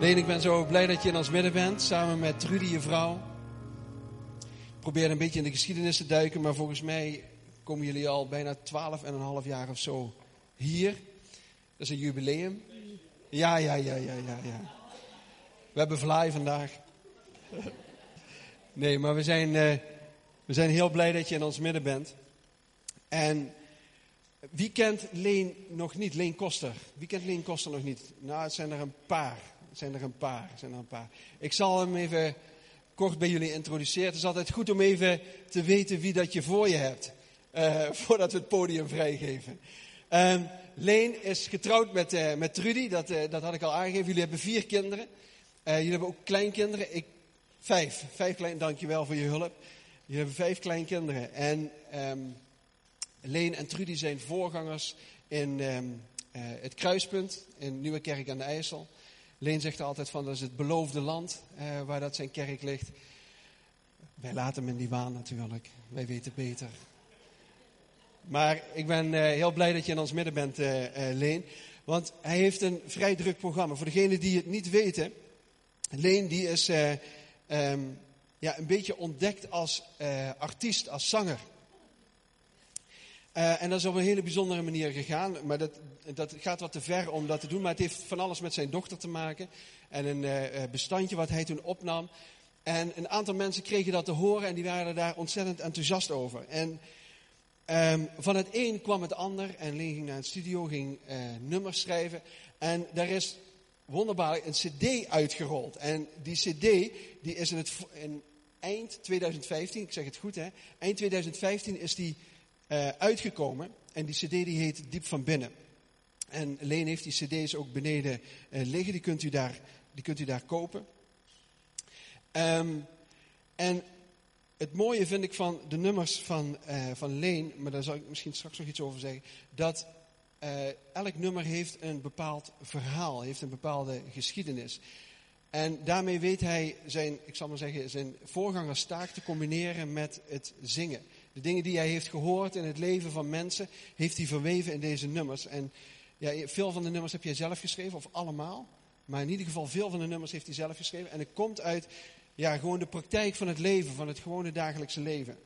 Leen, ik ben zo blij dat je in ons midden bent, samen met Trudy, je vrouw. Ik probeer een beetje in de geschiedenis te duiken, maar volgens mij komen jullie al bijna twaalf en een half jaar of zo hier. Dat is een jubileum. Ja, ja, ja, ja, ja, ja. We hebben vlaai vandaag. Nee, maar we zijn, uh, we zijn heel blij dat je in ons midden bent. En wie kent Leen nog niet? Leen Koster. Wie kent Leen Koster nog niet? Nou, het zijn er een paar. Zijn er een paar. Zijn er een paar. Ik zal hem even kort bij jullie introduceren. Het is altijd goed om even te weten wie dat je voor je hebt. Uh, voordat we het podium vrijgeven. Uh, Leen is getrouwd met, uh, met Trudy. Dat, dat had ik al aangegeven. Jullie hebben vier kinderen. jullie hebben ook kleinkinderen. Ik, vijf. Vijf klein, dankjewel voor je hulp. Jullie hebben vijf kleinkinderen. En... Um, Leen en Trudy zijn voorgangers in uh, het kruispunt in Nieuwe Kerk aan de IJssel. Leen zegt altijd van dat is het beloofde land uh, waar dat zijn kerk ligt. Wij laten hem in die waan natuurlijk. Wij weten beter. Maar ik ben uh, heel blij dat je in ons midden bent, Leen. Want hij heeft een vrij druk programma. Voor degenen die het niet weten. Leen die is um, ja, een beetje ontdekt als artiest, als zanger. Uh, en dat is op een hele bijzondere manier gegaan. Maar dat, dat gaat wat te ver om dat te doen. Maar het heeft van alles met zijn dochter te maken. En een uh, bestandje wat hij toen opnam. En een aantal mensen kregen dat te horen en die waren daar ontzettend enthousiast over. En um, van het een kwam het ander. En Leen ging naar een studio, ging nummers schrijven. En daar is wonderbaarlijk een cd uitgerold. En die cd die is in, het, in eind 2015, ik zeg het goed hè. Eind 2015 is die uh, uitgekomen. En die cd die heet Diep van Binnen. En Leen heeft die cd's ook beneden uh, liggen. Die kunt u daar, die kunt u daar kopen. Um, en het mooie vind ik van de nummers van, uh, van Leen, maar daar zal ik misschien straks nog iets over zeggen, dat elk nummer heeft een bepaald verhaal, heeft een bepaalde geschiedenis. En daarmee weet hij zijn, ik zal maar zeggen, zijn voorgangerstaak te combineren met het zingen. De dingen die hij heeft gehoord in het leven van mensen, heeft hij verweven in deze nummers. En ja, veel van de nummers heb jij zelf geschreven, of allemaal. Maar in ieder geval veel van de nummers heeft hij zelf geschreven. En het komt uit ja, gewoon de praktijk van het leven, van het gewone dagelijkse leven.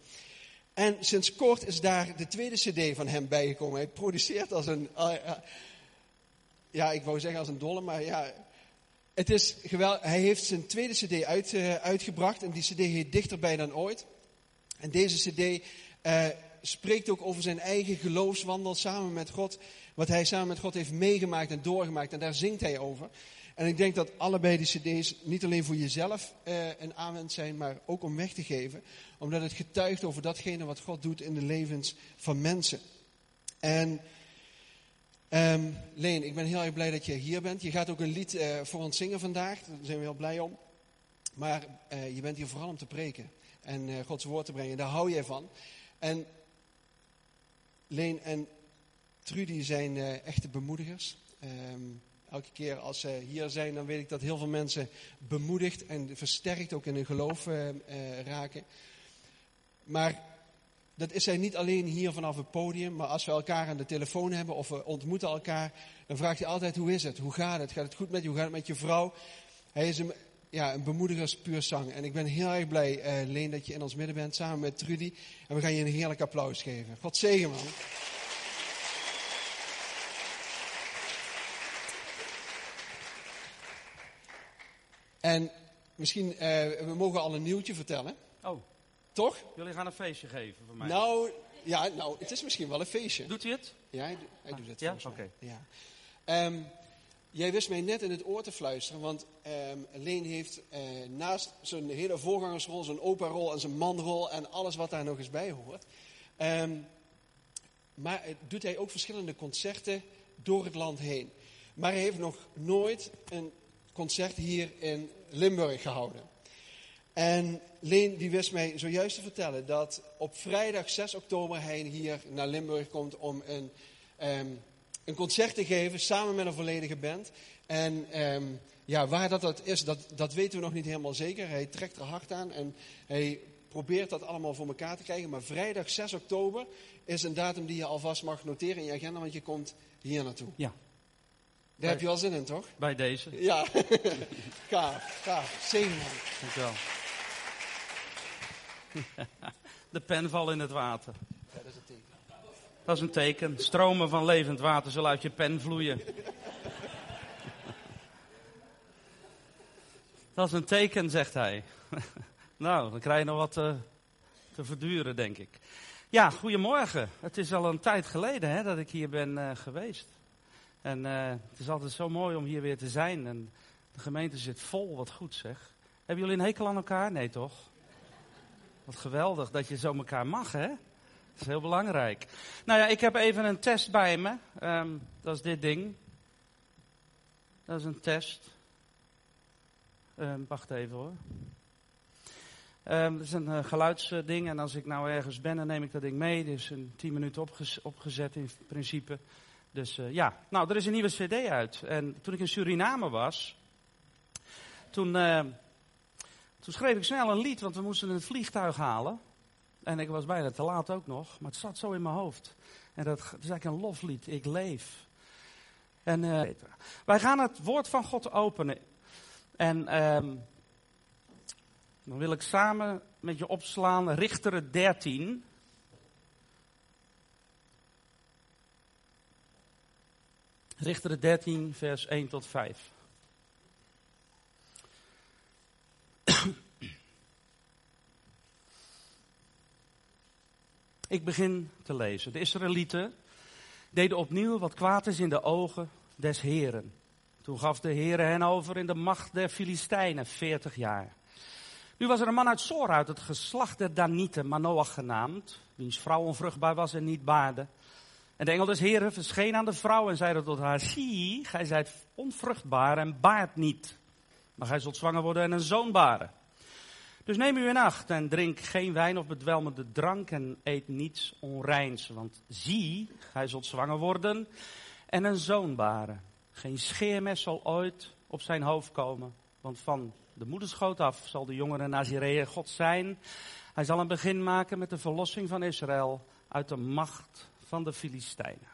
En sinds kort is daar de tweede cd van hem bijgekomen. Hij produceert als een, uh, ja, ik wou zeggen als een dolle, maar ja, het is geweldig. Hij heeft zijn tweede cd uit, uh, uitgebracht en die cd heet Dichterbij dan ooit. En deze cd uh, spreekt ook over zijn eigen geloofswandel samen met God. Wat hij samen met God heeft meegemaakt en doorgemaakt. En daar zingt hij over. En ik denk dat allebei die cd's niet alleen voor jezelf uh, een aanwend zijn, maar ook om weg te geven. Omdat het getuigt over datgene wat God doet in de levens van mensen. En um, Leen, ik ben heel erg blij dat je hier bent. Je gaat ook een lied uh, voor ons zingen vandaag. Daar zijn we heel blij om. Maar je bent hier vooral om te preken en uh, Gods woord te brengen. Daar hou jij van. En Leen en Trudy zijn uh, echte bemoedigers. Um, elke keer als ze hier zijn, dan weet ik dat heel veel mensen bemoedigd en versterkt ook in hun geloof uh, raken. Maar dat is zij niet alleen hier vanaf het podium, maar als we elkaar aan de telefoon hebben of we ontmoeten elkaar, dan vraagt hij altijd hoe is het, hoe gaat het, gaat het goed met je, hoe gaat het met je vrouw. Hij is een, ja, een bemoedigers puur zang. En ik ben heel erg blij, uh, Leen, dat je in ons midden bent, samen met Trudy. En we gaan je een heerlijk applaus geven. God zegen, man. En misschien, uh, we mogen al een nieuwtje vertellen. Oh. Toch? Jullie gaan een feestje geven voor mij. Nou, ja, nou, het is misschien wel een feestje. Doet hij het? Ja, hij, hij doet het. Ja, oké. Okay. Ja. Um, Jij wist mij net in het oor te fluisteren, want um, Leen heeft uh, naast zijn hele voorgangersrol, zijn opa-rol en zijn manrol en alles wat daar nog eens bij hoort. Um, maar doet hij ook verschillende concerten door het land heen. Maar hij heeft nog nooit een concert hier in Limburg gehouden. En Leen die wist mij zojuist te vertellen dat op vrijdag 6 oktober hij hier naar Limburg komt om een... Um, een concert te geven samen met een volledige band. En um, ja, waar dat, dat is, dat, dat weten we nog niet helemaal zeker. Hij trekt er hard aan en hij probeert dat allemaal voor elkaar te krijgen. Maar vrijdag 6 oktober is een datum die je alvast mag noteren in je agenda, want je komt hier naartoe. Ja. Daar heb je wel zin in, toch? Bij deze. Ja. gaaf, gaaf. Man. Dankjewel. De pen valt in het water. Ja, dat is het teken. Dat is een teken. Stromen van levend water zullen uit je pen vloeien. Dat is een teken, zegt hij. nou, dan krijg je nog wat te, te verduren, denk ik. Ja, goedemorgen. Het is al een tijd geleden hè, dat ik hier ben uh, geweest. En uh, het is altijd zo mooi om hier weer te zijn. En de gemeente zit vol, wat goed zeg. Hebben jullie een hekel aan elkaar? Nee, toch? Wat geweldig dat je zo elkaar mag, hè? Dat is heel belangrijk. Nou ja, ik heb even een test bij me. Um, dat is dit ding. Dat is een test. Um, wacht even hoor. Um, dat is een uh, geluidsding en als ik nou ergens ben, dan neem ik dat ding mee. Dus een 10 minuten opgez opgezet in principe. Dus uh, ja, nou, er is een nieuwe cd uit. En toen ik in Suriname was, toen, toen schreef ik snel een lied, want we moesten het vliegtuig halen. En ik was bijna te laat ook nog, maar het zat zo in mijn hoofd. En dat, is eigenlijk een loflied, ik leef. En wij gaan het woord van God openen. En um, dan wil ik samen met je opslaan Richteren 13. Richteren 13, vers 1 tot 5. Ik begin te lezen. De Israëlieten deden opnieuw wat kwaad is in de ogen des Heren. Toen gaf de Heer hen over in de macht der Filistijnen, 40 jaar. Nu was er een man uit Sor uit het geslacht der Danieten, Manoach genaamd, wiens vrouw onvruchtbaar was en niet baarde. En de engel des Heren verscheen aan de vrouw en zeide tot haar, zie, gij zijt onvruchtbaar en baart niet. Maar gij zult zwanger worden en een zoon baren. Dus neem u in acht en drink geen wijn of bedwelmende drank en eet niets onreins. Want zie, gij zult zwanger worden en een zoon baren. Geen scheermes zal ooit op zijn hoofd komen, want van de moederschoot af zal de jongere Nazireër God zijn. Hij zal een begin maken met de verlossing van Israël uit de macht van de Filistijnen.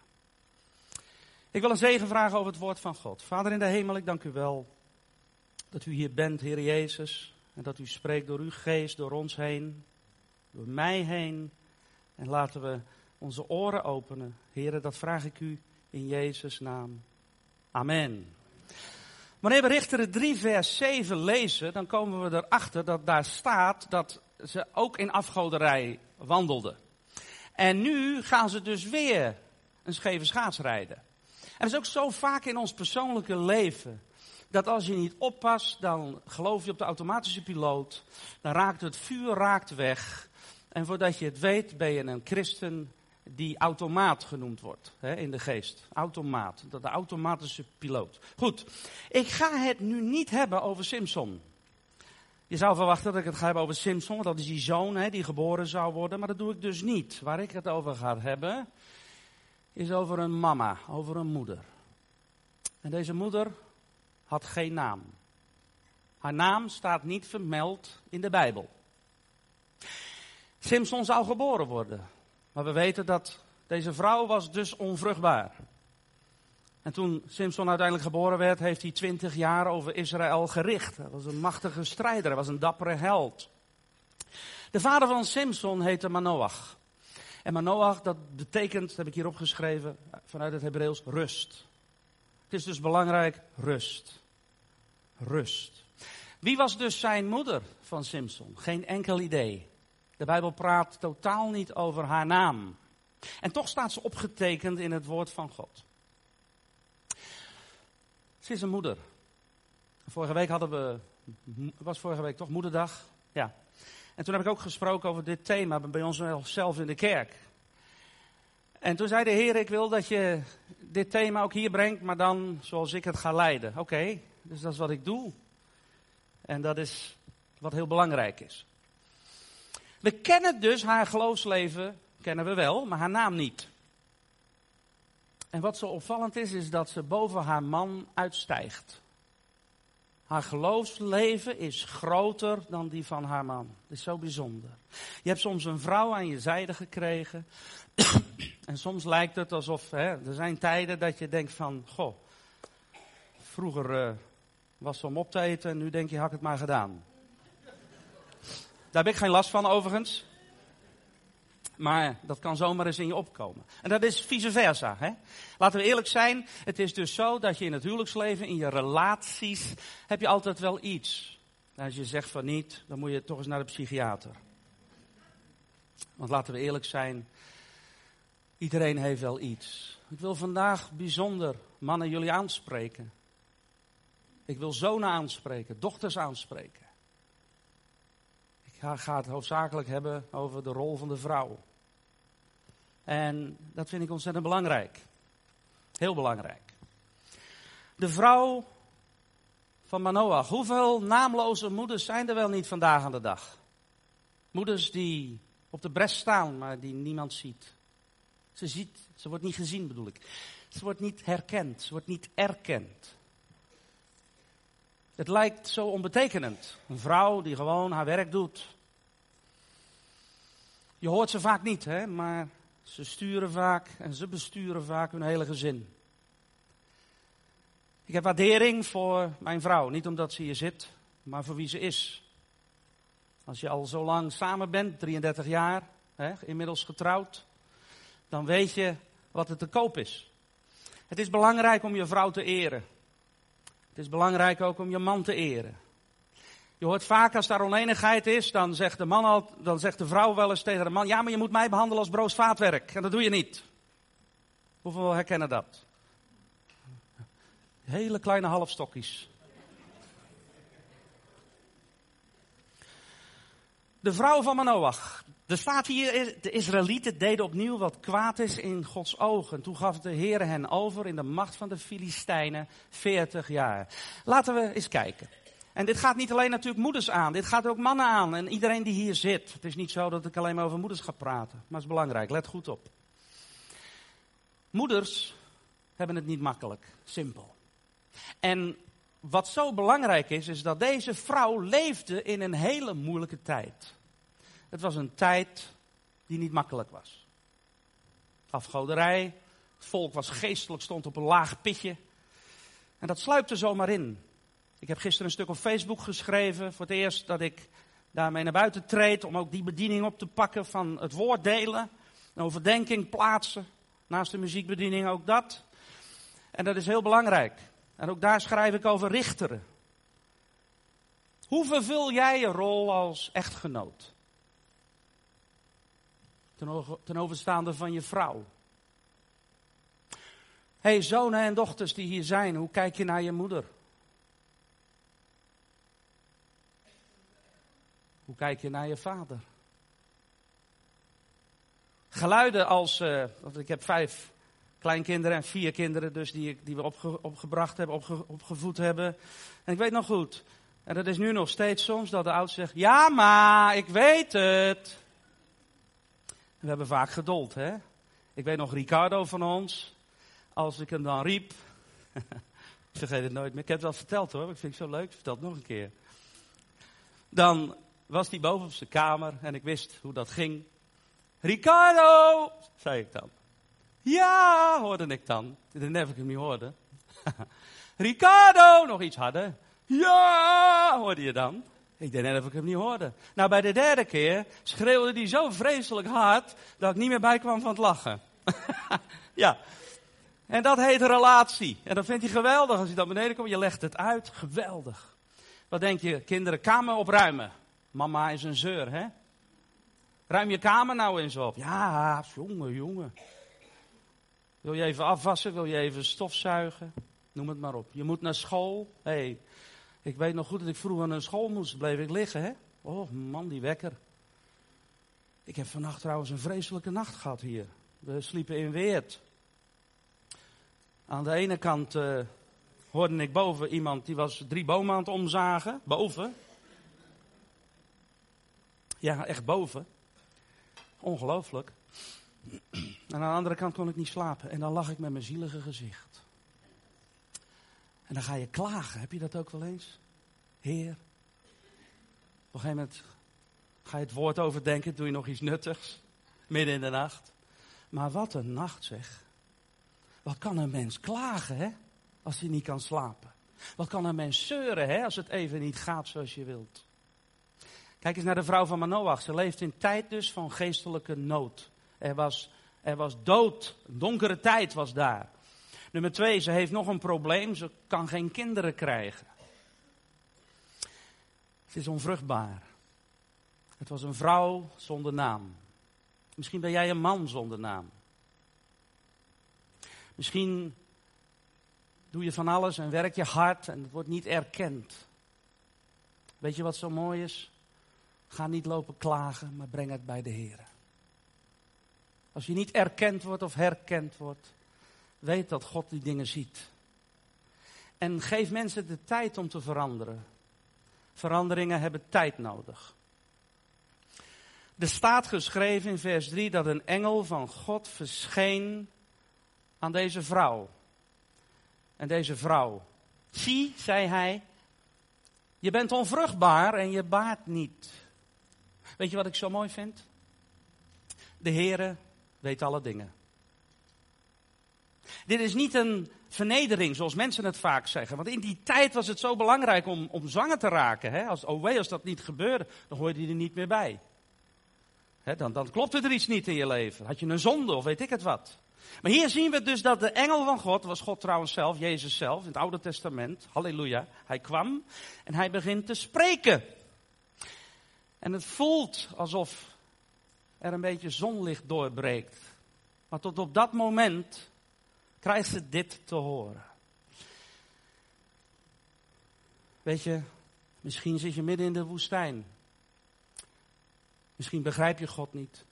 Ik wil een zegen vragen over het woord van God. Vader in de hemel, ik dank u wel dat u hier bent, Heer Jezus. En dat u spreekt door uw geest, door ons heen, door mij heen. En laten we onze oren openen. Heer, dat vraag ik u in Jezus' naam. Amen. Wanneer we Richteren 3 vers 7 lezen, dan komen we erachter dat daar staat dat ze ook in afgoderij wandelden. En nu gaan ze dus weer een scheve schaats rijden. En dat is ook zo vaak in ons persoonlijke leven. Dat als je niet oppast, dan geloof je op de automatische piloot. Dan raakt het vuur raakt weg. En voordat je het weet, ben je een christen die automaat genoemd wordt hè, in de geest. Automaat, dat de automatische piloot. Goed, ik ga het nu niet hebben over Simpson. Je zou verwachten dat ik het ga hebben over Simpson, want dat is die zoon hè, die geboren zou worden, maar dat doe ik dus niet. Waar ik het over ga hebben, is over een mama, over een moeder. En deze moeder had geen naam. Haar naam staat niet vermeld in de Bijbel. Simpson zou geboren worden. Maar we weten dat deze vrouw was dus onvruchtbaar. En toen Simpson uiteindelijk geboren werd, heeft hij twintig jaar over Israël gericht. Hij was een machtige strijder, hij was een dappere held. De vader van Simpson heette Manoach. En Manoach, dat betekent, dat heb ik hier opgeschreven, vanuit het Hebreeuws, rust. Het is dus belangrijk, rust. Rust. Wie was dus zijn moeder van Simpson? Geen enkel idee. De Bijbel praat totaal niet over haar naam. En toch staat ze opgetekend in het woord van God. Ze is een moeder. Vorige week hadden we, was vorige week toch moederdag? Ja. En toen heb ik ook gesproken over dit thema bij ons zelf in de kerk. En toen zei de Heer, ik wil dat je dit thema ook hier brengt, maar dan zoals ik het ga leiden. Oké, dus dat is wat ik doe. En dat is wat heel belangrijk is. We kennen dus haar geloofsleven, kennen we wel, maar haar naam niet. En wat zo opvallend is, is dat ze boven haar man uitstijgt. Haar geloofsleven is groter dan die van haar man. Dat is zo bijzonder. Je hebt soms een vrouw aan je zijde gekregen. en soms lijkt het alsof, hè, er zijn tijden dat je denkt van, goh, Vroeger uh, was om op te eten en nu denk je, had ik het maar gedaan. Daar heb ik geen last van overigens. Maar dat kan zomaar eens in je opkomen. En dat is vice versa. Hè? Laten we eerlijk zijn. Het is dus zo dat je in het huwelijksleven, in je relaties, heb je altijd wel iets. En als je zegt van niet, dan moet je toch eens naar de psychiater. Want laten we eerlijk zijn. Iedereen heeft wel iets. Ik wil vandaag bijzonder mannen jullie aanspreken. Ik wil zonen aanspreken, dochters aanspreken. Ik ga, het hoofdzakelijk hebben over de rol van de vrouw. En dat vind ik ontzettend belangrijk. Heel belangrijk. De vrouw van Manoach. Hoeveel naamloze moeders zijn er wel niet vandaag aan de dag? Moeders die op de bres staan, maar die niemand ziet. Ze ziet, ze wordt niet gezien bedoel ik. Ze wordt niet herkend, ze wordt niet erkend. Het lijkt zo onbetekenend. Een vrouw die gewoon haar werk doet. Je hoort ze vaak niet, hè, maar ze sturen vaak en ze besturen vaak hun hele gezin. Ik heb waardering voor mijn vrouw. Niet omdat ze hier zit, maar voor wie ze is. Als je al zo lang samen bent, 33 jaar, hè, inmiddels getrouwd, dan weet je wat het te koop is. Het is belangrijk om je vrouw te eren. Is belangrijk ook om je man te eren. Je hoort vaak als daar oneenigheid is, dan zegt de, man al, dan zegt de vrouw wel eens tegen de man: Ja, maar je moet mij behandelen als broodvaatwerk. En dat doe je niet. Hoeveel herkennen dat? Hele kleine halfstokjes. De vrouw van Manoach. Er staat hier, de Israëlieten deden opnieuw wat kwaad is in Gods ogen. Toen gaf de Heer hen over in de macht van de Filistijnen 40 jaar. Laten we eens kijken. En dit gaat niet alleen natuurlijk moeders aan, dit gaat ook mannen aan en iedereen die hier zit. Het is niet zo dat ik alleen maar over moeders ga praten, maar het is belangrijk, let goed op. Moeders hebben het niet makkelijk, simpel. En wat zo belangrijk is, is dat deze vrouw leefde in een hele moeilijke tijd. Het was een tijd die niet makkelijk was. Afgoderij, het volk was geestelijk, stond op een laag pitje. En dat sluipte zomaar in. Ik heb gisteren een stuk op Facebook geschreven, voor het eerst dat ik daarmee naar buiten treed, om ook die bediening op te pakken van het woord delen, overdenking plaatsen, naast de muziekbediening ook dat. En dat is heel belangrijk. En ook daar schrijf ik over richteren. Hoe vervul jij je rol als echtgenoot? Ten overstaande van je vrouw. hey, zonen en dochters die hier zijn, hoe kijk je naar je moeder? Hoe kijk je naar je vader? Geluiden als, uh, ik heb vijf kleinkinderen en vier kinderen dus die, die we opge, opgebracht hebben, opge, opgevoed hebben. En ik weet nog goed, en dat is nu nog steeds soms, dat de oudste zegt, ja maar, ik weet het. We hebben vaak geduld, hè. Ik weet nog Ricardo van ons, als ik hem dan riep, ik vergeet het nooit meer, ik heb het wel verteld hoor, ik vind het zo leuk, vertel het nog een keer. Dan was hij boven op zijn kamer en ik wist hoe dat ging. Ricardo, zei ik dan. Ja, hoorde ik dan. Dat heb ik hem niet hoorde. Ricardo, nog iets harder. Ja, hoorde je dan. Ik deed net of ik hem niet hoorde. Nou, bij de derde keer schreeuwde hij zo vreselijk hard dat ik niet meer bij kwam van het lachen. ja. En dat heet relatie. En dat vindt hij geweldig als hij dan beneden komt. Je legt het uit. Geweldig. Wat denk je? Kinderen, kamer opruimen. Mama is een zeur, hè? Ruim je kamer nou eens op. Ja, jongen, jongen. Wil je even afwassen? Wil je even stofzuigen? Noem het maar op. Je moet naar school. Hé, hey, ik weet nog goed dat ik vroeger naar school moest. Bleef ik liggen, hè? Oh, man, die wekker. Ik heb vannacht trouwens een vreselijke nacht gehad hier. We sliepen in Weert. Aan de ene kant uh, hoorde ik boven iemand die was drie bomen aan het omzagen. Boven. Ja, echt boven. Ongelooflijk. En aan de andere kant kon ik niet slapen. En dan lag ik met mijn zielige gezicht. En dan ga je klagen. Heb je dat ook wel eens? Heer. Op een gegeven moment ga je het woord overdenken. Doe je nog iets nuttigs. Midden in de nacht. Maar wat een nacht zeg. Wat kan een mens klagen, hè? Als hij niet kan slapen. Wat kan een mens zeuren hè, als het even niet gaat zoals je wilt? Kijk eens naar de vrouw van Manoach. Ze leeft in tijd dus van geestelijke nood. Er was, er was dood, een donkere tijd was daar. Nummer twee, ze heeft nog een probleem. Ze kan geen kinderen krijgen. Het is onvruchtbaar. Het was een vrouw zonder naam. Misschien ben jij een man zonder naam. Misschien doe je van alles en werk je hard en het wordt niet erkend. Weet je wat zo mooi is? Ga niet lopen klagen, maar breng het bij de Heer. Als je niet erkend wordt of herkend wordt, weet dat God die dingen ziet. En geef mensen de tijd om te veranderen. Veranderingen hebben tijd nodig. Er staat geschreven in vers 3 dat een engel van God verscheen aan deze vrouw. En deze vrouw, zie, zei hij, je bent onvruchtbaar en je baart niet. Weet je wat ik zo mooi vind? De Heere weet alle dingen. Dit is niet een vernedering, zoals mensen het vaak zeggen. Want in die tijd was het zo belangrijk om, om zwanger te raken. Hè? Als, oh wee, als dat niet gebeurde, dan hoorde je er niet meer bij. Hè, dan, dan klopte er iets niet in je leven. Had je een zonde of weet ik het wat. Maar hier zien we dus dat de engel van God, was God trouwens zelf, Jezus zelf, in het Oude Testament, halleluja, hij kwam en hij begint te spreken. En het voelt alsof er een beetje zonlicht doorbreekt. Maar tot op dat moment krijgt ze dit te horen. Weet je, misschien zit je midden in de woestijn. Misschien begrijp je God niet.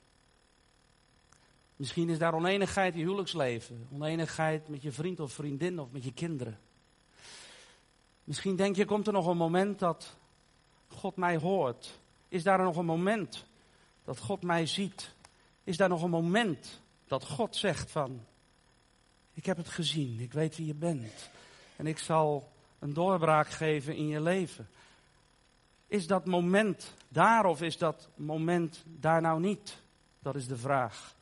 Misschien is daar oneenigheid in je huwelijksleven. Oneenigheid met je vriend of vriendin of met je kinderen. Misschien denk je, komt er nog een moment dat God mij hoort? Is daar nog een moment dat God mij ziet? Is daar nog een moment dat God zegt van, ik heb het gezien, ik weet wie je bent. En ik zal een doorbraak geven in je leven. Is dat moment daar of is dat moment daar nou niet? Dat is de vraag.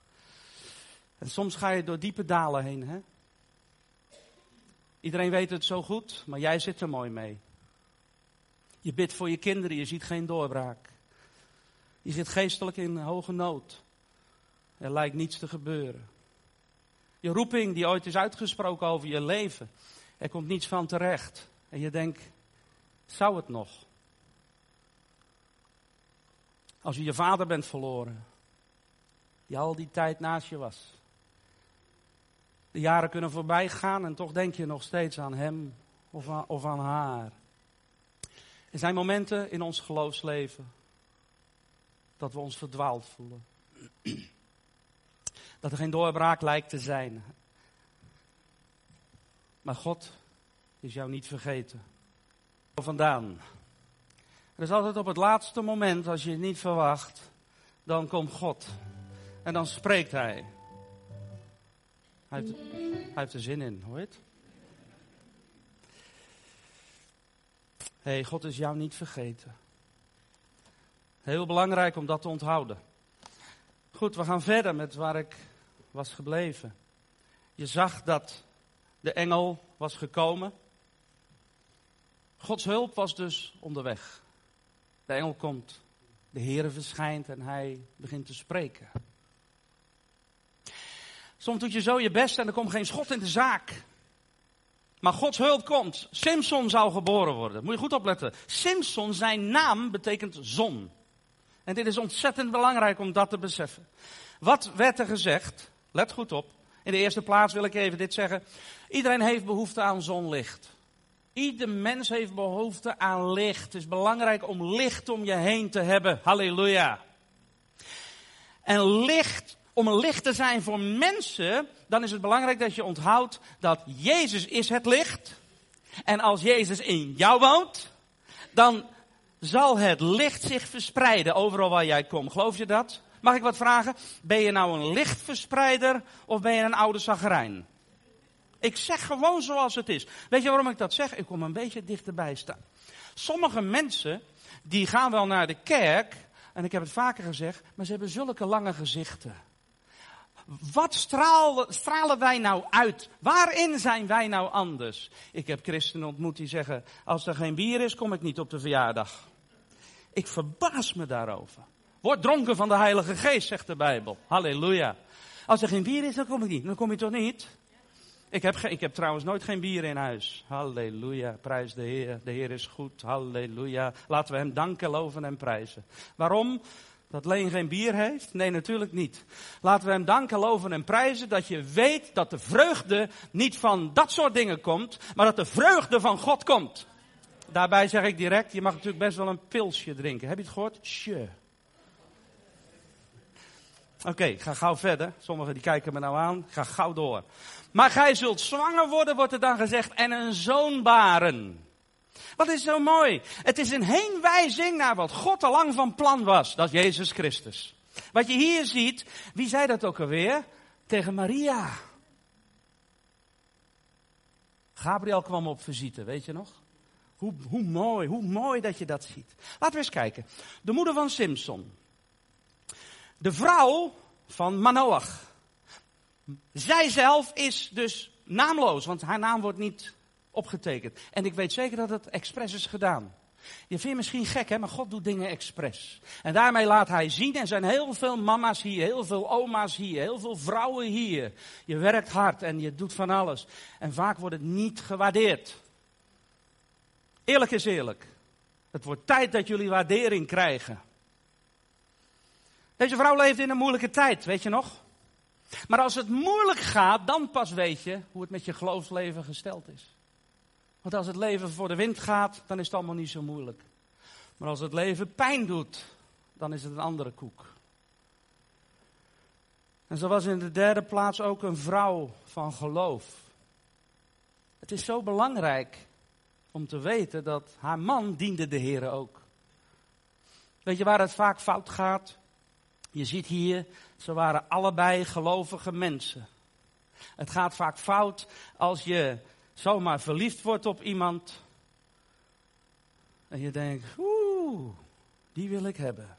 En soms ga je door diepe dalen heen. Hè? Iedereen weet het zo goed, maar jij zit er mooi mee. Je bidt voor je kinderen, je ziet geen doorbraak. Je zit geestelijk in hoge nood. Er lijkt niets te gebeuren. Je roeping die ooit is uitgesproken over je leven, er komt niets van terecht. En je denkt, zou het nog? Als je je vader bent verloren, die al die tijd naast je was. De jaren kunnen voorbij gaan en toch denk je nog steeds aan hem of aan, of aan haar. Er zijn momenten in ons geloofsleven dat we ons verdwaald voelen. Dat er geen doorbraak lijkt te zijn. Maar God is jou niet vergeten. Vandaan. Er is altijd op het laatste moment, als je het niet verwacht, dan komt God. En dan spreekt Hij. Hij heeft, er zin in, hoor je het? Hé, hey, God is jou niet vergeten. Heel belangrijk om dat te onthouden. Goed, we gaan verder met waar ik was gebleven. Je zag dat de engel was gekomen. Gods hulp was dus onderweg. De engel komt, de Heere verschijnt en hij begint te spreken. Soms doet je zo je best en er komt geen schot in de zaak. Maar Gods hulp komt. Simpson zou geboren worden. Moet je goed opletten. Simpson, zijn naam betekent zon. En dit is ontzettend belangrijk om dat te beseffen. Wat werd er gezegd? Let goed op. In de eerste plaats wil ik even dit zeggen. Iedereen heeft behoefte aan zonlicht. Ieder mens heeft behoefte aan licht. Het is belangrijk om licht om je heen te hebben. Halleluja. En licht, om een licht te zijn voor mensen, dan is het belangrijk dat je onthoudt dat Jezus is het licht. En als Jezus in jou woont, dan zal het licht zich verspreiden overal waar jij komt. Geloof je dat? Mag ik wat vragen? Ben je nou een lichtverspreider of ben je een oude zagerijn? Ik zeg gewoon zoals het is. Weet je waarom ik dat zeg? Ik kom een beetje dichterbij staan. Sommige mensen, die gaan wel naar de kerk, en ik heb het vaker gezegd, maar ze hebben zulke lange gezichten. Wat stralen, stralen wij nou uit? Waarin zijn wij nou anders? Ik heb christenen ontmoet die zeggen, als er geen bier is, kom ik niet op de verjaardag. Ik verbaas me daarover. Word dronken van de Heilige Geest, zegt de Bijbel. Halleluja. Als er geen bier is, dan kom ik niet. Dan kom je toch niet? Ik heb, ik heb trouwens nooit geen bier in huis. Halleluja, prijs de Heer. De Heer is goed. Halleluja. Laten we Hem danken, loven en prijzen. Waarom? Dat Leen geen bier heeft? Nee, natuurlijk niet. Laten we Hem danken, loven en prijzen dat je weet dat de vreugde niet van dat soort dingen komt, maar dat de vreugde van God komt. Daarbij zeg ik direct, je mag natuurlijk best wel een pilsje drinken. Heb je het gehoord? Sure. Oké, ga gauw verder. Sommigen die kijken me nou aan. Ga gauw door. Maar gij zult zwanger worden, wordt er dan gezegd, en een zoon baren. Wat is zo mooi? Het is een heenwijzing naar wat God al lang van plan was. Dat is Jezus Christus. Wat je hier ziet, wie zei dat ook alweer? Tegen Maria. Gabriel kwam op visite, weet je nog? Hoe, hoe mooi, hoe mooi dat je dat ziet. Laten we eens kijken. De moeder van Simpson. De vrouw van Manoach. Zij zelf is dus naamloos, want haar naam wordt niet opgetekend. En ik weet zeker dat het expres is gedaan. Je vindt misschien gek, hè, maar God doet dingen expres. En daarmee laat hij zien, er zijn heel veel mama's hier, heel veel oma's hier, heel veel vrouwen hier. Je werkt hard en je doet van alles. En vaak wordt het niet gewaardeerd. Eerlijk is eerlijk. Het wordt tijd dat jullie waardering krijgen. Deze vrouw leeft in een moeilijke tijd, weet je nog? Maar als het moeilijk gaat, dan pas weet je hoe het met je geloofsleven gesteld is. Want als het leven voor de wind gaat, dan is het allemaal niet zo moeilijk. Maar als het leven pijn doet, dan is het een andere koek. En zo was in de derde plaats ook een vrouw van geloof. Het is zo belangrijk om te weten dat haar man diende de Heer ook. Weet je waar het vaak fout gaat? Je ziet hier, ze waren allebei gelovige mensen. Het gaat vaak fout als je zomaar verliefd wordt op iemand. En je denkt, oeh, die wil ik hebben.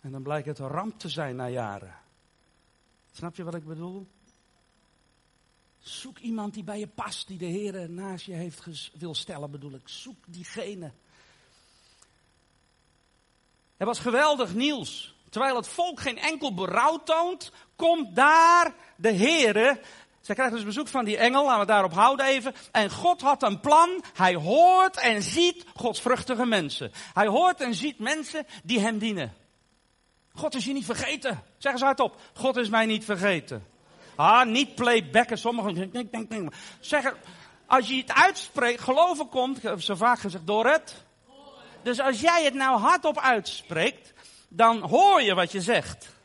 En dan blijkt het een ramp te zijn na jaren. Snap je wat ik bedoel? Zoek iemand die bij je past, die de Heer naast je heeft wil stellen, bedoel ik. Zoek diegene. Het was geweldig nieuws. Terwijl het volk geen enkel berouw toont, komt daar de Heere. Zij krijgen dus bezoek van die engel, laten we daarop houden even. En God had een plan. Hij hoort en ziet godsvruchtige mensen. Hij hoort en ziet mensen die hem dienen. God is je niet vergeten. Zeg eens hardop. God is mij niet vergeten. Ah, niet playbacken. Sommigen zeggen, als je het uitspreekt, geloven komt, ik zo vaak gezegd, door het dus als jij het nou hardop uitspreekt, dan hoor je wat je zegt.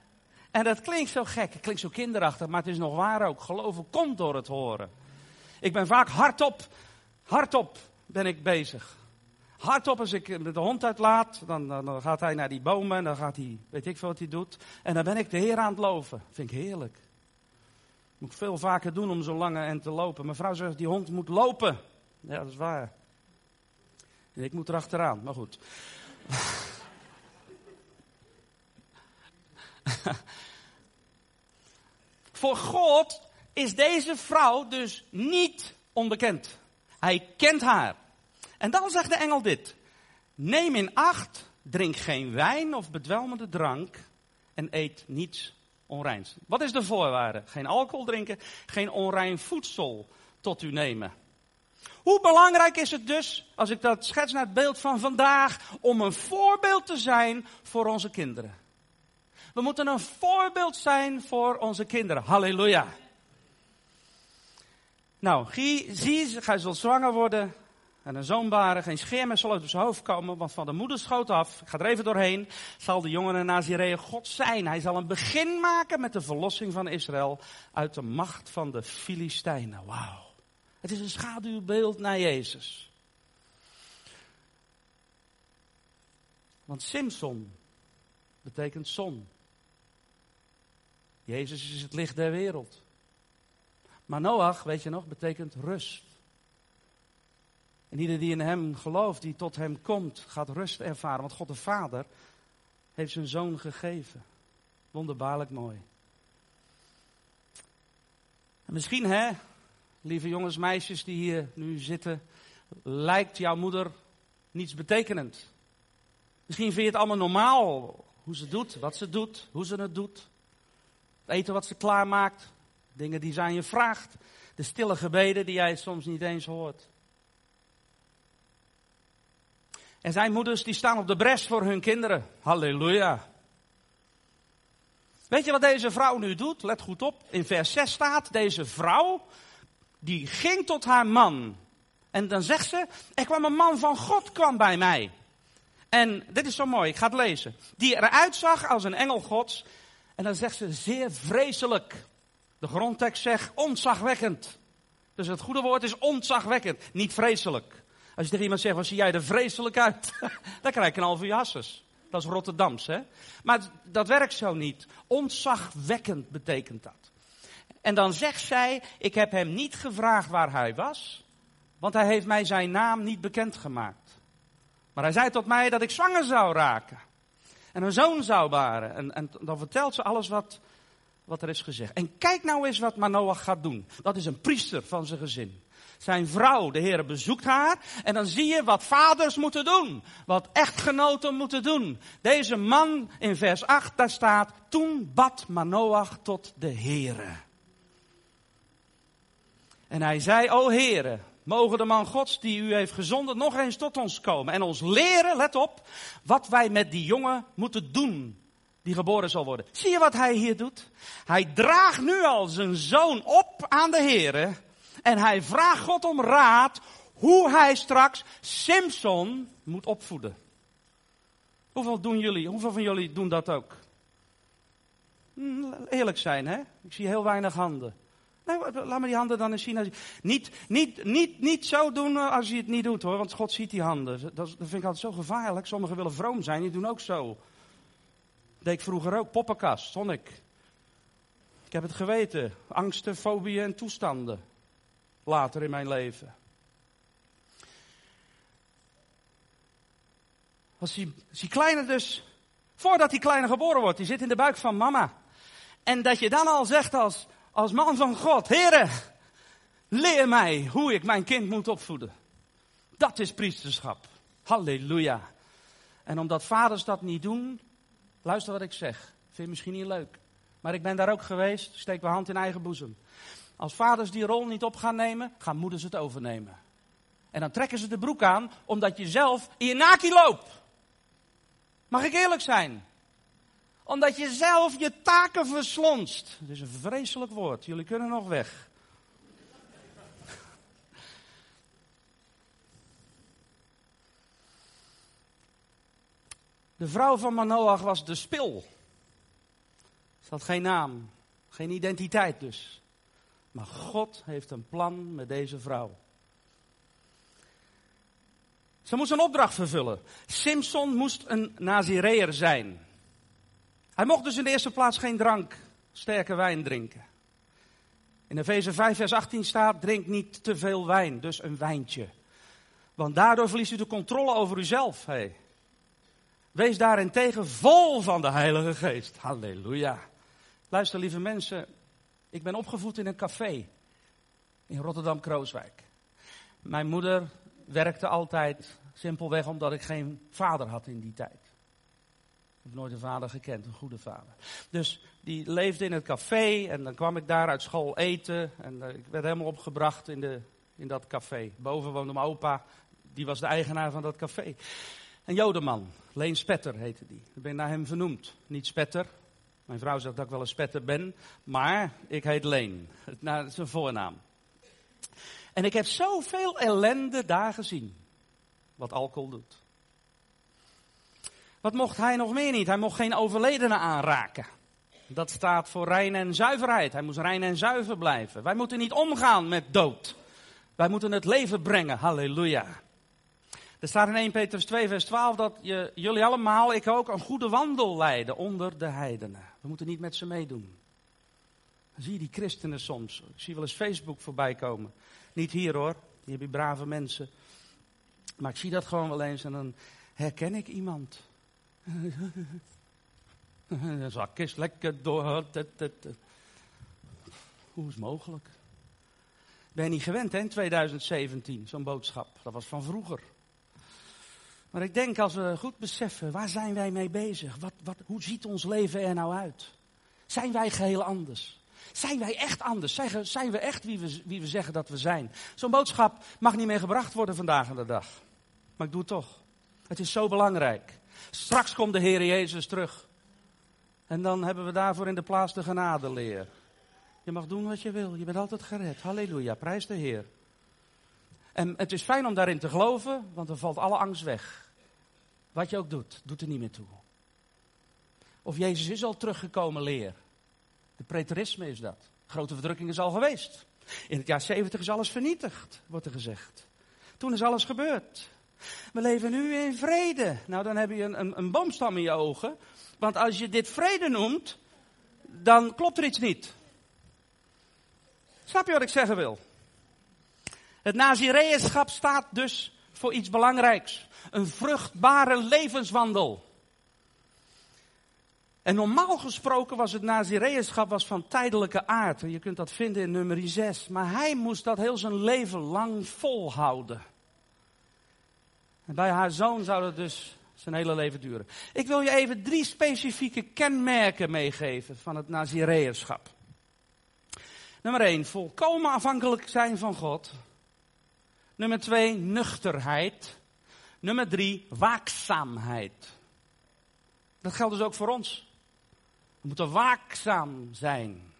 En dat klinkt zo gek, het klinkt zo kinderachtig, maar het is nog waar ook. Geloven komt door het horen. Ik ben vaak hardop, hardop ben ik bezig. Hardop als ik de hond uitlaat, dan, dan, gaat hij naar die bomen en dan gaat hij, weet ik veel wat hij doet. En dan ben ik de Heer aan het loven. Vind ik heerlijk. Moet ik veel vaker doen om zo lang en te lopen. Mevrouw zegt, die hond moet lopen. Ja, dat is waar. Ik moet erachteraan, maar goed. Voor God is deze vrouw dus niet onbekend. Hij kent haar. En dan zegt de engel dit. Neem in acht, drink geen wijn of bedwelmende drank en eet niets onreins. Wat is de voorwaarde? Geen alcohol drinken, geen onrein voedsel tot u nemen. Hoe belangrijk is het dus, als ik dat schets naar het beeld van vandaag, om een voorbeeld te zijn voor onze kinderen? We moeten een voorbeeld zijn voor onze kinderen. Halleluja. Nou, zie, gij zult zwanger worden en een zoon baren. Geen scheermes zal uit zijn hoofd komen, want van de moederschoot af, ik ga er even doorheen, zal de jongen in Nazireë God zijn. Hij zal een begin maken met de verlossing van Israël uit de macht van de Filistijnen. Wauw. Het is een schaduwbeeld naar Jezus. Want Simson betekent zon. Jezus is het licht der wereld. Maar Noach, weet je nog, betekent rust. En ieder die in hem gelooft, die tot hem komt, gaat rust ervaren. Want God de Vader heeft zijn zoon gegeven. Wonderbaarlijk mooi. En misschien, hè, lieve jongens, meisjes die hier nu zitten, lijkt jouw moeder niets betekenend. Misschien vind je het allemaal normaal hoe ze doet, wat ze doet, hoe ze het doet. Het eten wat ze klaarmaakt, dingen die zij je vraagt, de stille gebeden die jij soms niet eens hoort. Er zijn moeders die staan op de bres voor hun kinderen. Halleluja. Weet je wat deze vrouw nu doet? Let goed op. In vers 6 staat, deze vrouw, die ging tot haar man. En dan zegt ze, er kwam een man van God kwam bij mij. En dit is zo mooi, ik ga het lezen. Die eruit zag als een engel gods. En dan zegt ze zeer vreselijk. De grondtekst zegt ontzagwekkend. Dus het goede woord is ontzagwekkend, niet vreselijk. Als je tegen iemand zegt, wat zie jij er vreselijk uit? dan krijg je een halve jasses. Dat is Rotterdams, hè? Maar dat werkt zo niet. Ontzagwekkend betekent dat. En dan zegt zij, ik heb hem niet gevraagd waar hij was, want hij heeft mij zijn naam niet bekendgemaakt. Maar hij zei tot mij dat ik zwanger zou raken. En een zoon zou baren. En, en dan vertelt ze alles wat, wat er is gezegd. En kijk nou eens wat Manoach gaat doen. Dat is een priester van zijn gezin. Zijn vrouw, de Heer, bezoekt haar. En dan zie je wat vaders moeten doen. Wat echtgenoten moeten doen. Deze man in vers 8, daar staat. Toen bad Manoach tot de Heere. En hij zei, o Heere, mogen de man Gods die u heeft gezonden nog eens tot ons komen. En ons leren, let op, wat wij met die jongen moeten doen die geboren zal worden. Zie je wat hij hier doet? Hij draagt nu al zijn zoon op aan de Heere. En hij vraagt God om raad hoe hij straks Simpson moet opvoeden. Hoeveel doen jullie? Hoeveel van jullie doen dat ook? Hm, eerlijk zijn, hè? Ik zie heel weinig handen. Nee, laat me die handen dan eens zien. Niet, niet, niet, niet zo doen eh, als je het niet doet hoor, want God ziet die handen. Dat, dat vind ik altijd zo gevaarlijk. Sommigen willen vroom zijn, die doen ook zo. Dat deed ik vroeger ook, poppenkast, stond ik. Ik heb het geweten. Angsten, fobieën en toestanden later in mijn leven. Als die, als die kleine dus, voordat die kleine geboren wordt, die zit in de buik van mama. En dat je dan al zegt als, als man van God, Heere, leer mij hoe ik mijn kind moet opvoeden. Dat is priesterschap. Halleluja. En omdat vaders dat niet doen, luister wat ik zeg. Vind je misschien niet leuk. Maar ik ben daar ook geweest, steek mijn hand in eigen boezem. Als vaders die rol niet op gaan nemen, gaan moeders het overnemen. En dan trekken ze de broek aan, omdat je zelf in je loopt. Mag ik eerlijk zijn? Omdat je zelf je taken verslonst. Het is een vreselijk woord, jullie kunnen nog weg. De vrouw van Manoach was de spil. Ze had geen naam, geen identiteit dus. Maar God heeft een plan met deze vrouw. Ze moest een opdracht vervullen. Simpson moest een Nazireër zijn. Hij mocht dus in de eerste plaats geen drank, sterke wijn drinken. In Efeze 5, vers 18 staat: drink niet te veel wijn, dus een wijntje. Want daardoor verliest u de controle over uzelf. Hey. Wees daarentegen vol van de Heilige Geest. Halleluja. Luister, lieve mensen, ik ben opgevoed in een café in Rotterdam-Krooswijk. Mijn moeder werkte altijd simpelweg omdat ik geen vader had in die tijd. Ik heb nooit een vader gekend, een goede vader. Dus die leefde in het café en dan kwam ik daar uit school eten. En uh, ik werd helemaal opgebracht in, de, in dat café. Boven woonde mijn opa, die was de eigenaar van dat café. Een jodeman, Leen Spetter heette die. Ik ben naar hem vernoemd. Niet Spetter, mijn vrouw zegt dat ik wel een spetter ben, maar ik heet Leen. Nou, dat is een voornaam. En ik heb zoveel ellende daar gezien. Wat alcohol doet. Wat mocht hij nog meer niet? Hij mocht geen overledenen aanraken. Dat staat voor rein en zuiverheid. Hij moest rein en zuiver blijven. Wij moeten niet omgaan met dood. Wij moeten het leven brengen. Halleluja. Er staat in 1 Petrus 2, vers 12 dat je, jullie allemaal, ik ook, een goede wandel leiden onder de heidenen. We moeten niet met ze meedoen. Dan zie je die christenen soms. Ik zie wel eens Facebook voorbij komen. Niet hier hoor, hier heb je brave mensen. Maar ik zie dat gewoon wel eens en dan herken ik iemand. De zak is lekker door. Hoe is mogelijk? Ben je niet gewend hè, in 2017, zo'n boodschap. Dat was van vroeger. Maar ik denk als we goed beseffen, waar zijn wij mee bezig? Wat, wat, hoe ziet ons leven er nou uit? Zijn wij geheel anders? Zijn wij echt anders? Zijn, zijn we echt wie we, wie we zeggen dat we zijn? Zo'n boodschap mag niet meer gebracht worden vandaag aan de dag. Maar ik doe het toch. Het is zo belangrijk. Straks komt de Heer Jezus terug. En dan hebben we daarvoor in de plaats de genadeleer. Je mag doen wat je wil. Je bent altijd gered. Halleluja. Prijs de Heer. En het is fijn om daarin te geloven, want dan valt alle angst weg. Wat je ook doet, doet er niet meer toe. Of Jezus is al teruggekomen, leer. De preterisme is dat. Grote verdrukking is al geweest. In het jaar 70 is alles vernietigd, wordt er gezegd. Toen is alles gebeurd. We leven nu in vrede. Nou, dan heb je een, een, een boomstam in je ogen. Want als je dit vrede noemt, dan klopt er iets niet. Snap je wat ik zeggen wil? Het Nazireënschap staat dus voor iets belangrijks. Een vruchtbare levenswandel. En normaal gesproken was het Nazireënschap was van tijdelijke aard. je kunt dat vinden in nummer 6. Maar hij moest dat heel zijn leven lang volhouden. En bij haar zoon zou dat dus zijn hele leven duren. Ik wil je even drie specifieke kenmerken meegeven van het Nazireënschap. Nummer 1, volkomen afhankelijk zijn van God. Nummer 2, nuchterheid. Nummer 3, waakzaamheid. Dat geldt dus ook voor ons. We moeten waakzaam zijn.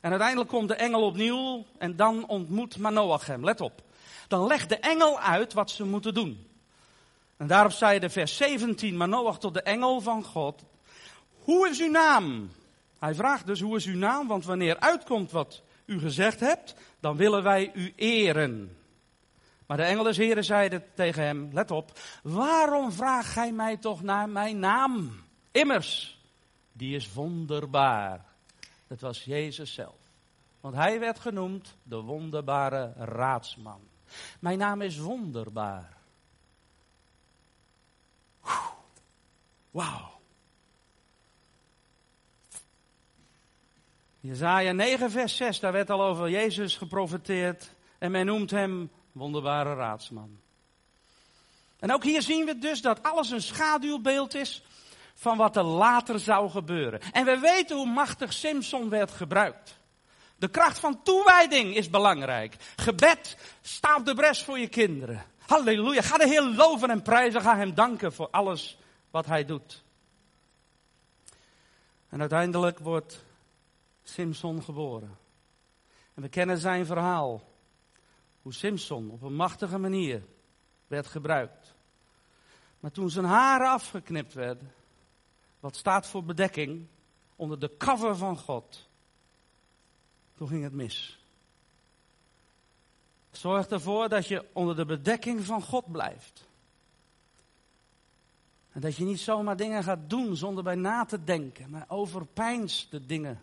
En uiteindelijk komt de engel opnieuw en dan ontmoet Manoach hem. Let op. Dan legt de engel uit wat ze moeten doen. En daarop zei de vers 17 Manoach tot de engel van God. Hoe is uw naam? Hij vraagt dus hoe is uw naam, want wanneer uitkomt wat u gezegd hebt, dan willen wij u eren. Maar de engel des Heren zeiden tegen hem, let op, waarom vraagt gij mij toch naar mijn naam? Immers, die is wonderbaar. Dat was Jezus zelf. Want hij werd genoemd de wonderbare raadsman. Mijn naam is wonderbaar. Wauw. Jezaja 9 vers 6, daar werd al over Jezus geprofeteerd. En men noemt hem wonderbare raadsman. En ook hier zien we dus dat alles een schaduwbeeld is van wat er later zou gebeuren. En we weten hoe machtig Simpson werd gebruikt. De kracht van toewijding is belangrijk. Gebed, sta op de bres voor je kinderen. Halleluja. Ga de Heer loven en prijzen. Ga Hem danken voor alles wat Hij doet. En uiteindelijk wordt Simpson geboren. En we kennen zijn verhaal. Hoe Simpson op een machtige manier werd gebruikt. Maar toen zijn haren afgeknipt werden, wat staat voor bedekking, onder de cover van God, toen ging het mis. Zorg ervoor dat je onder de bedekking van God blijft. En dat je niet zomaar dingen gaat doen zonder bij na te denken, maar overpijnst de dingen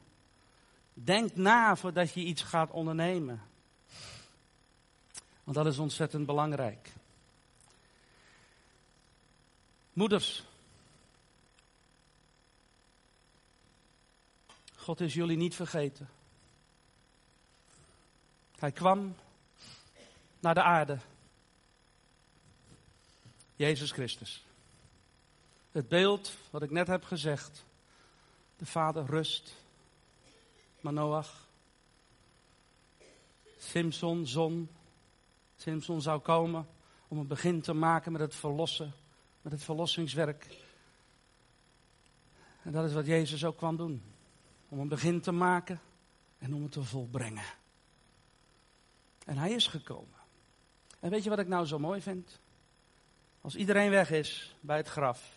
Denk na voordat je iets gaat ondernemen. Want dat is ontzettend belangrijk. Moeders. God is jullie niet vergeten. Hij kwam naar de aarde. Jezus Christus. Het beeld wat ik net heb gezegd. De Vader rust Manoach. Simpson, zon. Simpson zou komen om een begin te maken met het verlossen, met het verlossingswerk. En dat is wat Jezus ook kwam doen. Om een begin te maken en om het te volbrengen. En hij is gekomen. En weet je wat ik nou zo mooi vind? Als iedereen weg is bij het graf,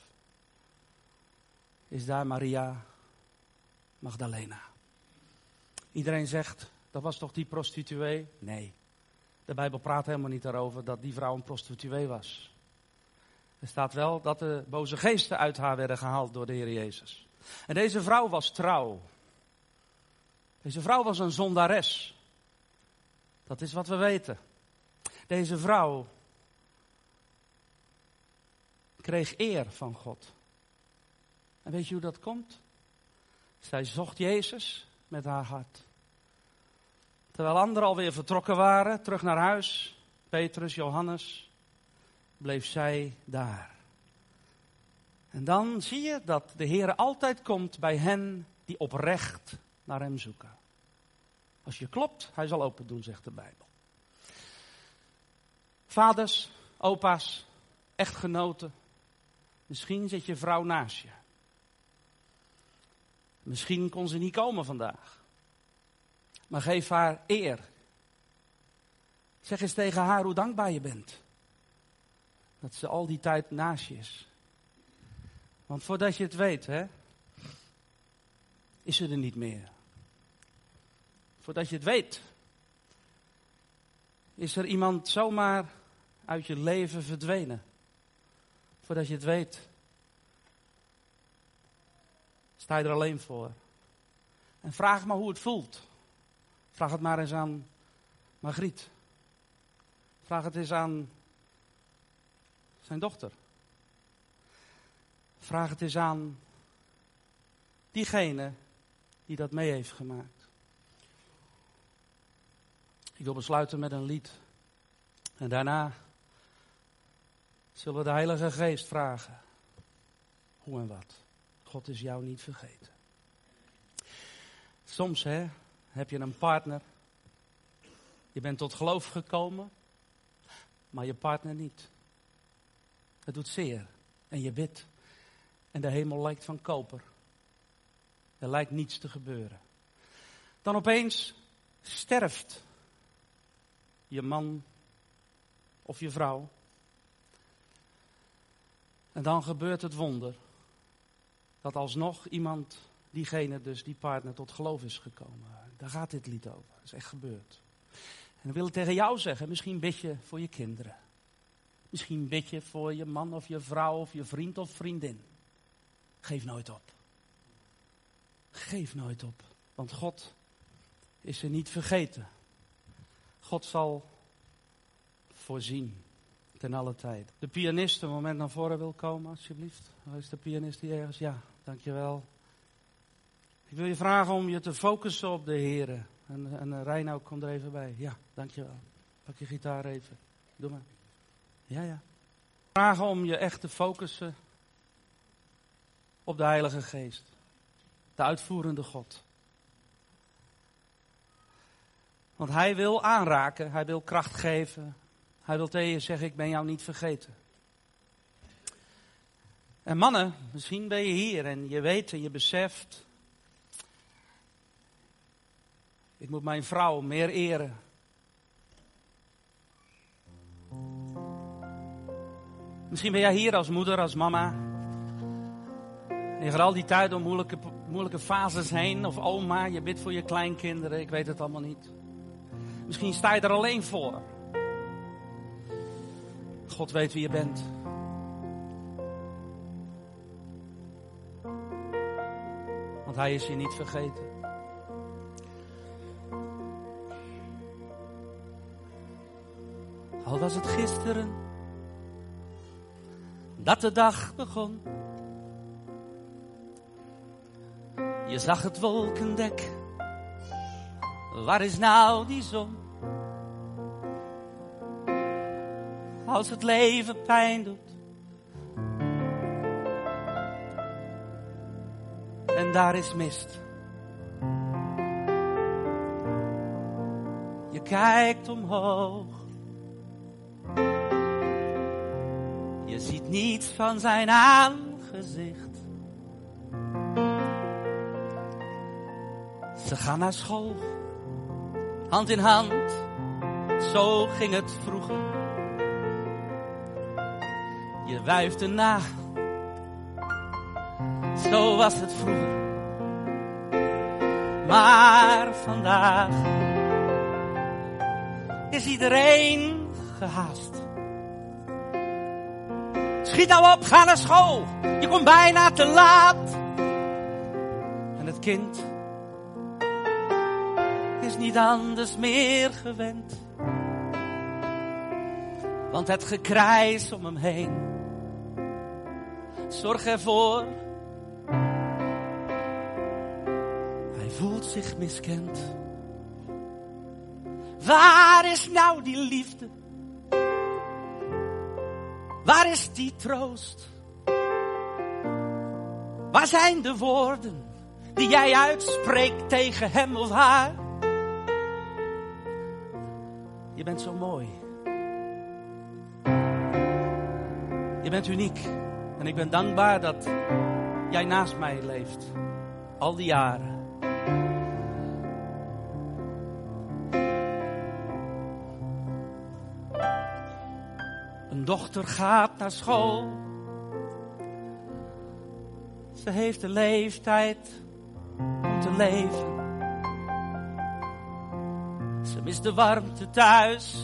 is daar Maria Magdalena. Iedereen zegt, dat was toch die prostituee? Nee. De Bijbel praat helemaal niet daarover dat die vrouw een prostituee was. Er staat wel dat de boze geesten uit haar werden gehaald door de Heer Jezus. En deze vrouw was trouw. Deze vrouw was een zondares. Dat is wat we weten. Deze vrouw kreeg eer van God. En weet je hoe dat komt? Zij zocht Jezus met haar hart. Terwijl anderen alweer vertrokken waren, terug naar huis, Petrus, Johannes, bleef zij daar. En dan zie je dat de Heer altijd komt bij hen die oprecht naar Hem zoeken. Als je klopt, Hij zal open doen, zegt de Bijbel. Vaders, opa's, echtgenoten. Misschien zit je vrouw naast je. Misschien kon ze niet komen vandaag. Maar geef haar eer. Zeg eens tegen haar hoe dankbaar je bent. Dat ze al die tijd naast je is. Want voordat je het weet, hè, is ze er niet meer. Voordat je het weet, is er iemand zomaar uit je leven verdwenen. Voordat je het weet, sta je er alleen voor. En vraag maar hoe het voelt. Vraag het maar eens aan Margriet. Vraag het eens aan zijn dochter. Vraag het eens aan diegene die dat mee heeft gemaakt. Ik wil besluiten met een lied. En daarna zullen we de Heilige Geest vragen. Hoe en wat. God is jou niet vergeten. Soms hè, heb je een partner. Je bent tot geloof gekomen, maar je partner niet. Het doet zeer. En je bidt. En de hemel lijkt van koper. Er lijkt niets te gebeuren. Dan opeens sterft je man of je vrouw. En dan gebeurt het wonder dat alsnog iemand, diegene dus, die partner, tot geloof is gekomen. Daar gaat dit lied over. Dat is echt gebeurd. En dan wil ik tegen jou zeggen, misschien bid je voor je kinderen. Misschien bid je voor je man of je vrouw of je vriend of vriendin. Geef nooit op. Geef nooit op. Want God is er niet vergeten. God zal voorzien. Ten alle tijd. De pianist een moment naar voren wil komen, alsjeblieft. Is de pianist die ergens? Ja, dankjewel. Ik wil je vragen om je te focussen op de Heer. En, en Reinoud, kom er even bij. Ja, dankjewel. Pak je gitaar even. Doe maar. Ja, ja. Vragen om je echt te focussen op de Heilige Geest. De uitvoerende God. Want Hij wil aanraken, Hij wil kracht geven. Hij wil tegen je zeggen, ik ben jou niet vergeten. En mannen, misschien ben je hier en je weet en je beseft. Ik moet mijn vrouw meer eren. Misschien ben jij hier als moeder, als mama. En je gaat al die tijd door moeilijke, moeilijke fases heen. Of oma, je bidt voor je kleinkinderen. Ik weet het allemaal niet. Misschien sta je er alleen voor. God weet wie je bent. Want Hij is je niet vergeten. Al was het gisteren dat de dag begon. Je zag het wolkendek. Waar is nou die zon? Als het leven pijn doet. En daar is mist. Je kijkt omhoog. Je ziet niets van zijn aangezicht. Ze gaan naar school, hand in hand, zo ging het vroeger. Je wuifde na, zo was het vroeger. Maar vandaag is iedereen gehaast. Schiet nou op, ga naar school. Je komt bijna te laat. En het kind niet anders meer gewend. Want het gekrijs om hem heen. Zorg ervoor voelt zich miskend. Waar is nou die liefde? Waar is die troost? Waar zijn de woorden die jij uitspreekt tegen hem of haar? Je bent zo mooi. Je bent uniek. En ik ben dankbaar dat jij naast mij leeft. Al die jaren. Een dochter gaat naar school. Ze heeft de leeftijd om te leven. Mist de warmte thuis.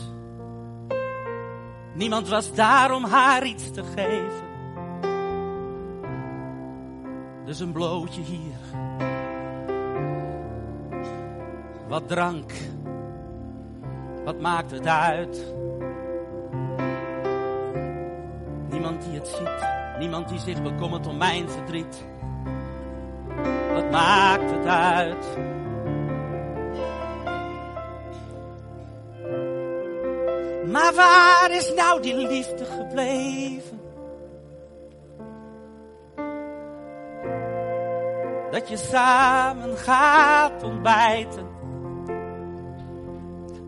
Niemand was daar om haar iets te geven. Dus een blootje hier. Wat drank. Wat maakt het uit? Niemand die het ziet. Niemand die zich bekommert om mijn verdriet. Wat maakt het uit? Maar waar is nou die liefde gebleven? Dat je samen gaat ontbijten.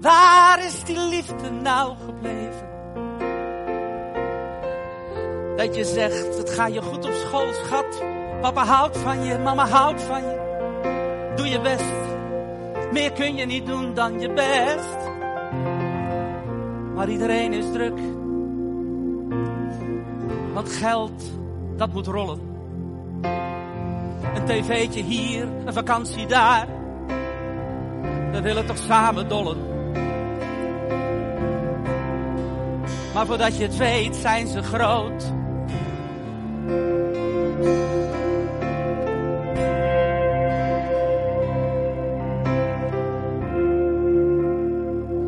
Waar is die liefde nou gebleven? Dat je zegt, het gaat je goed op school, schat. Papa houdt van je, mama houdt van je. Doe je best. Meer kun je niet doen dan je best. Maar iedereen is druk. Want geld, dat moet rollen. Een tv'tje hier, een vakantie daar. We willen toch samen dollen. Maar voordat je het weet, zijn ze groot.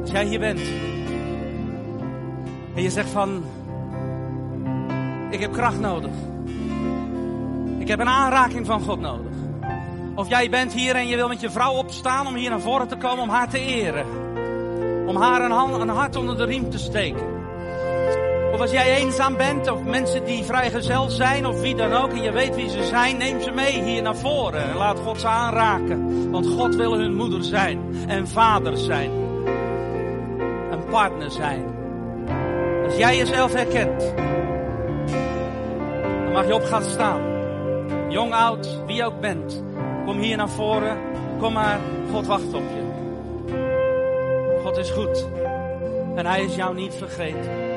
Als jij hier bent en je zegt van, ik heb kracht nodig. Ik heb een aanraking van God nodig. Of jij bent hier en je wil met je vrouw opstaan om hier naar voren te komen om haar te eren. Om haar een, hand, een hart onder de riem te steken. Of als jij eenzaam bent, of mensen die vrijgezel zijn, of wie dan ook, en je weet wie ze zijn, neem ze mee hier naar voren en laat God ze aanraken. Want God wil hun moeder zijn, en vader zijn, een partner zijn. Jij jezelf herkent, dan mag je op gaan staan. Jong, oud, wie ook bent. Kom hier naar voren. Kom maar, God wacht op je. God is goed. En hij is jou niet vergeten.